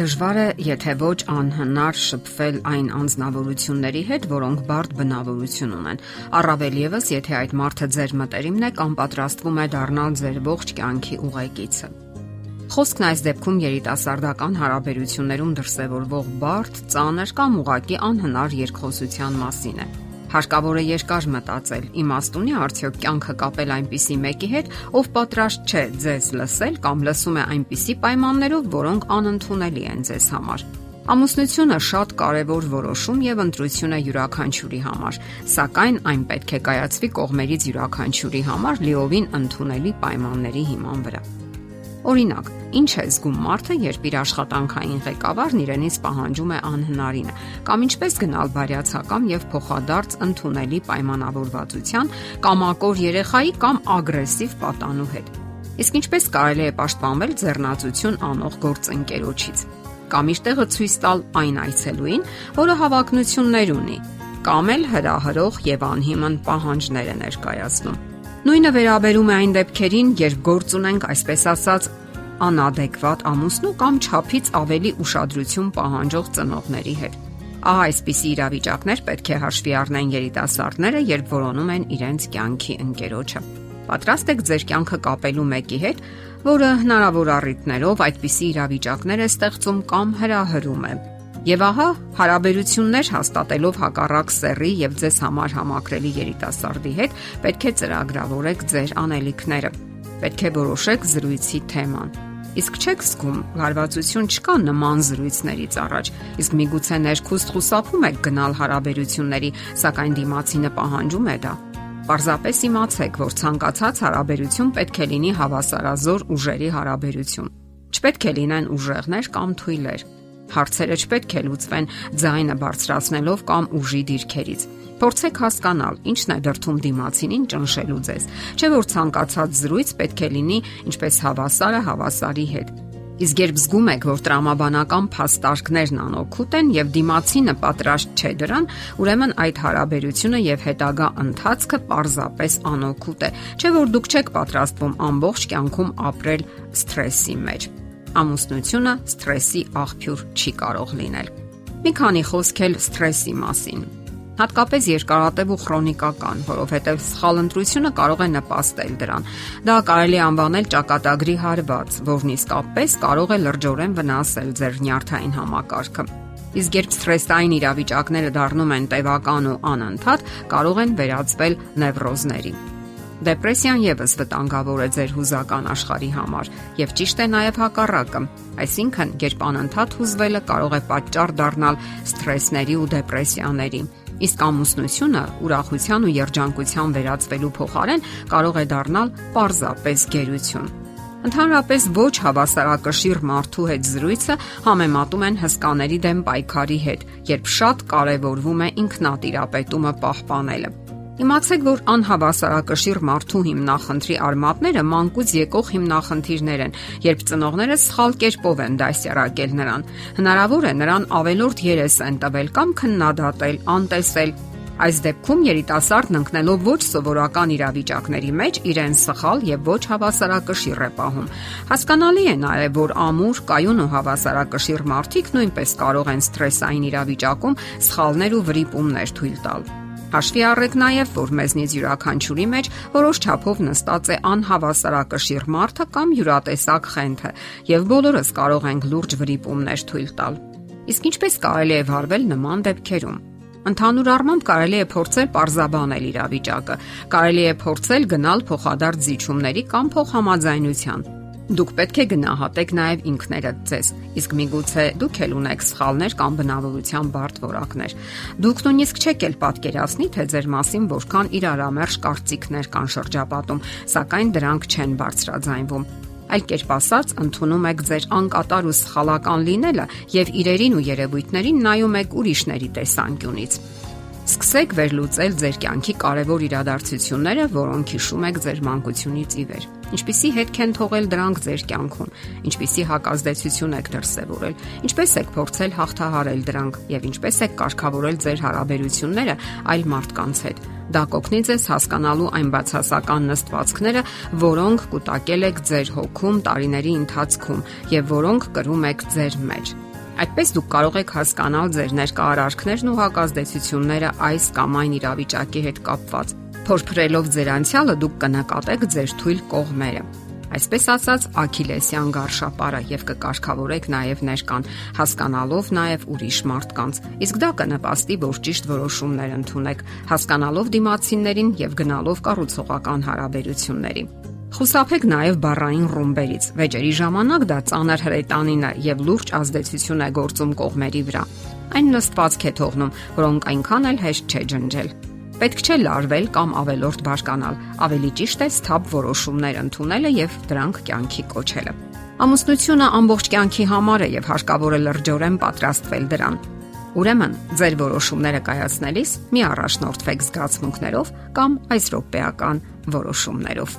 Դժվար է, եթե ոչ անհնար շփվել այն անznավորությունների հետ, որոնք բարդ բնավորություն ունեն։ Առավել եւս, եթե այդ մարդը ձեր մտերիմն է կամ պատրաստվում է դառնալ ձեր ողջ կյանքի ուղեկիցը։ Խոսքն այս դեպքում երիտասարդական հարաբերություններում դրսևորվող բարդ, ծանր կամ ուղակի անհնար երկխոսության մասին է։ Հարկավոր է երկար մտածել, իմաստ ունի արդյոք կյանքը կապել այնպիսի մեկի հետ, ով պատրաստ չէ ձեզ լսել կամ լսում է այնպիսի պայմաններով, որոնք անընդունելի են ձեզ համար։ Ամուսնությունը շատ կարևոր որոշում եւ ընտրություն է յուրաքանչյուրի համար, սակայն այն պետք է կայացվի կողմերից յուրաքանչյուրի համար լիովին ընդունելի պայմանների հիման վրա։ Օրինակ, ինչ է զգում մարդը, երբ իր աշխատանքային ղեկավարն իրենից պահանջում է անհնարինը, կամ ինչպես գնալ բարյացակամ եւ փոխադարձ ընդունելի պայմանավորվածության, կամակոր երեխայի կամ ագրեսիվ պատանու հետ։ Իսկ ինչպես կարելի է պաշտպանվել ձեռնացություն անող գործընկերոջից։ Կամ իշտեղը ցույց տալ այն այցելուին, որը հավակնություններ ունի, կամ էլ հրահրող եւ անհիմն պահանջներ է ներկայացնում։ Նույնը վերաբերում է այն դեպքերին, երբ գործ ունենք, այսպես ասած, անադեկվատ ամուսնու կամ ճափից ավելի ուշադրություն պահանջող ծնողների հետ։ Ահա այսպիսի իրավիճակներ պետք է հաշվի առնեն երիտասարդները, երբ որոնում են իրենց կյանքի ընկերոջը։ Պատրաստ եք ձեր կյանքը կապելու մեկի հետ, որը հնարավոր առիթներով այդպիսի իրավիճակներ է ստեղծում կամ հրահրում է Եվ ահա հարաբերություններ հաստատելով հակառակ սեռի եւ ձեզ համար համակրելի երիտասարդի հետ պետք է ծրագրավորեք ձեր անելիքները։ Պետք է որոշեք զրույցի թեման։ Իսկ չեք զգում լարվածություն չկա նման զրույցներից առաջ։ Իսկ միգուցե ներքուստ խուսափում եք գնալ հարաբերությունների, սակայն դիմացինը պահանջում է դա։ Պարզապես իմացեք, որ ցանկացած հարաբերություն պետք է լինի հավասարազոր ուժերի հարաբերություն։ Չպետք է լինեն ուժեղներ կամ թույլեր Հարցերը չպետք է լուծվեն ձայնը բարձրացնելով կամ ուժի դիրքերից։ Փորձեք հասկանալ, ինչն է դրթում դիմացինին ճնշելու ձեզ։ Չէ որ ցանկացած զրույց պետք է լինի ինչպես հավասարը հավասարի հետ։ Իսկ երբ զգում եք, որ տրամաբանական փաստարկներն անօգուտ են եւ դիմացինը պատրաստ չէ դրան, ուրեմն այդ հարաբերությունը եւ հետագա ընթացքը պարզապես անօգուտ է։ Չէ որ դուք չեք պատրաստվում ամբողջ կյանքում ապրել սթրեսի մեջ ամուսնությունը սթրեսի աղբյուր չի կարող լինել։ Մի քանի խոսք էլ սթրեսի մասին հատկապես երկարատև ու քրոնիկական, որովհետև սխալ ընտրությունը կարող է նպաստել դրան։ Դա կարելի է անվանել ճակատագրի հարված, որն իսկապես կարող է լրջորեն վնասել ձեր նյարդային համակարգը։ Իսկ երբ սթրեսային իրավիճակները դառնում են տևական ու անընդհատ, կարող են վերածվել նևրոզների։ Դեպրեսիան եւս վտանգավոր է ձեր հուզական աշխարհի համար եւ ճիշտ է նաեւ հակառակը։ Այսինքն, երբ անընդհատ հուզվելը կարող է պատճառ դառնալ սթրեսների ու դեպրեսիաների։ Իսկ ամուսնությունը ուրախության ու երջանկության վերածվելու փոխարեն կարող է դառնալ պարզապես գերություն։ Ընդհանրապես ոչ հավասարակշիռ մարդու հետ զրույցը համեմատում են հսկաների դեմ պայքարի հետ, երբ շատ կարևորվում է ինքնատիրապետումը պահպանելը։ Իմացեք, որ անհավասարակշիռ մարդու հիմնախնդրի արմատները մանկուց եկող հիմնախնդիրներ են, երբ ծնողները սխալ կերպով են դասյարակել նրան։ Հնարավոր է նրան ավելորդ երես են տվել կամ քննադատել, անտեսել, Այս դեպքում երիտասարդն ընկնելով ոչ սովորական իրավիճակների մեջ իրեն սխալ եւ ոչ հավասարակշիռ է պահում։ Հասկանալի է նաեւ, որ ամուր, կայուն ու հավասարակշիռ մարդիկ նույնպես կարող են սթրեսային իրավիճակում սխալներ ու վրիպումներ թույլ տալ։ Հաշվի առեք նաև, որ մեզնից յուրաքանչյուրի մեջ որոշ չափով նստած է անհավասարակշիռ մարդը կամ յուրատեսակ խենթը, եւ բոլորս կարող ենք լուրջ վրիպումներ թույլ տալ։ Իսկ ինչպես կարելի է վարվել նման դեպքերում։ Ընդհանուր առմամբ կարելի է փորձել parzabanել իրավիճակը, կարելի է փորձել գնալ փոխադարձ զիջումների կամ փոխհամաձայնության Դուք պետք է գնահատեք նաև ինքներդ ձեզ։ Իսկ միգուցե դուք էլ ունեք սխալներ կամ բնավորության բարդ որակներ։ Դուք նույնիսկ չեք էլ պատկերացնի, թե ձեր մասին որքան իրարամերժ կարծիքներ կան շրջապատում, սակայն դրանք չեն բարձրաձայնվում այլ կերպ ասած ընդունում եք ձեր անկատար ու սխալական լինելը եւ իրերին ու երևույթներին նայում եք ուրիշների տեսանկյունից։ Սկսեք վերլուծել ձեր կյանքի կարևոր իրադարձությունները, որոնք հիշում եք ձեր մանկությունից ի վեր։ Ինչպիսի հետք են թողել դրանք ձեր կյանքում, ինչպիսի հակազդեցություն եք դրսևորել, ինչպես եք փորձել հաղթահարել դրանք եւ ինչպես եք կարգավորել ձեր հարաբերությունները այլ մարդկանց հետ։ Դա կօգնի ձեզ հասկանալու այն բացասական նստվածքները, որոնք կուտակել եք ձեր հոգում տարիների ընթացքում եւ որոնք կրում եք ձեր մեջ։ Այդպես դուք կարող եք հասկանալ ձեր ներկայարարքներն ու հակազդեցությունները այս կամ այն իրավիճակի հետ կապված։ Փորփրելով ձեր անցյալը դուք կնկատեք ձեր թույլ կողմերը այսպես ասած Աքիլեսյան գարշապարը եւ կկարգավորեք նաեւ ներկան, հասկանալով նաեւ ուրիշ մարդկանց։ Իսկ դա կնպաստի, որ ճիշտ որոշումներ ընդունեք, հասկանալով դիմացիներին եւ գնալով կառուցողական հարաբերությունների։ Խուսափեք նաև բառային ռումբերից։ Վեճերի ժամանակ դա ծանր հրետանին է եւ լուրջ ազդեցություն է գործում կողմերի վրա։ Այն նստվածք է թողնում, որոնք այնքան էլ հեշտ չէ ջնջել։ Պետք չէ լարվել կամ ավելորդ բաշկանալ, ավելի ճիշտ է սթափ որոշումներ ընդունելը եւ դրանք կյանքի կոչելը։ Ամուսնությունը ամբողջ կյանքի համար է եւ հարկավոր է լրջորեն պատրաստվել դրան։ Ուրեմն, ձեր որոշումները կայացնելիս մի առաջնորդվեք զգացմունքներով կամ այս ռոպեական որոշումներով։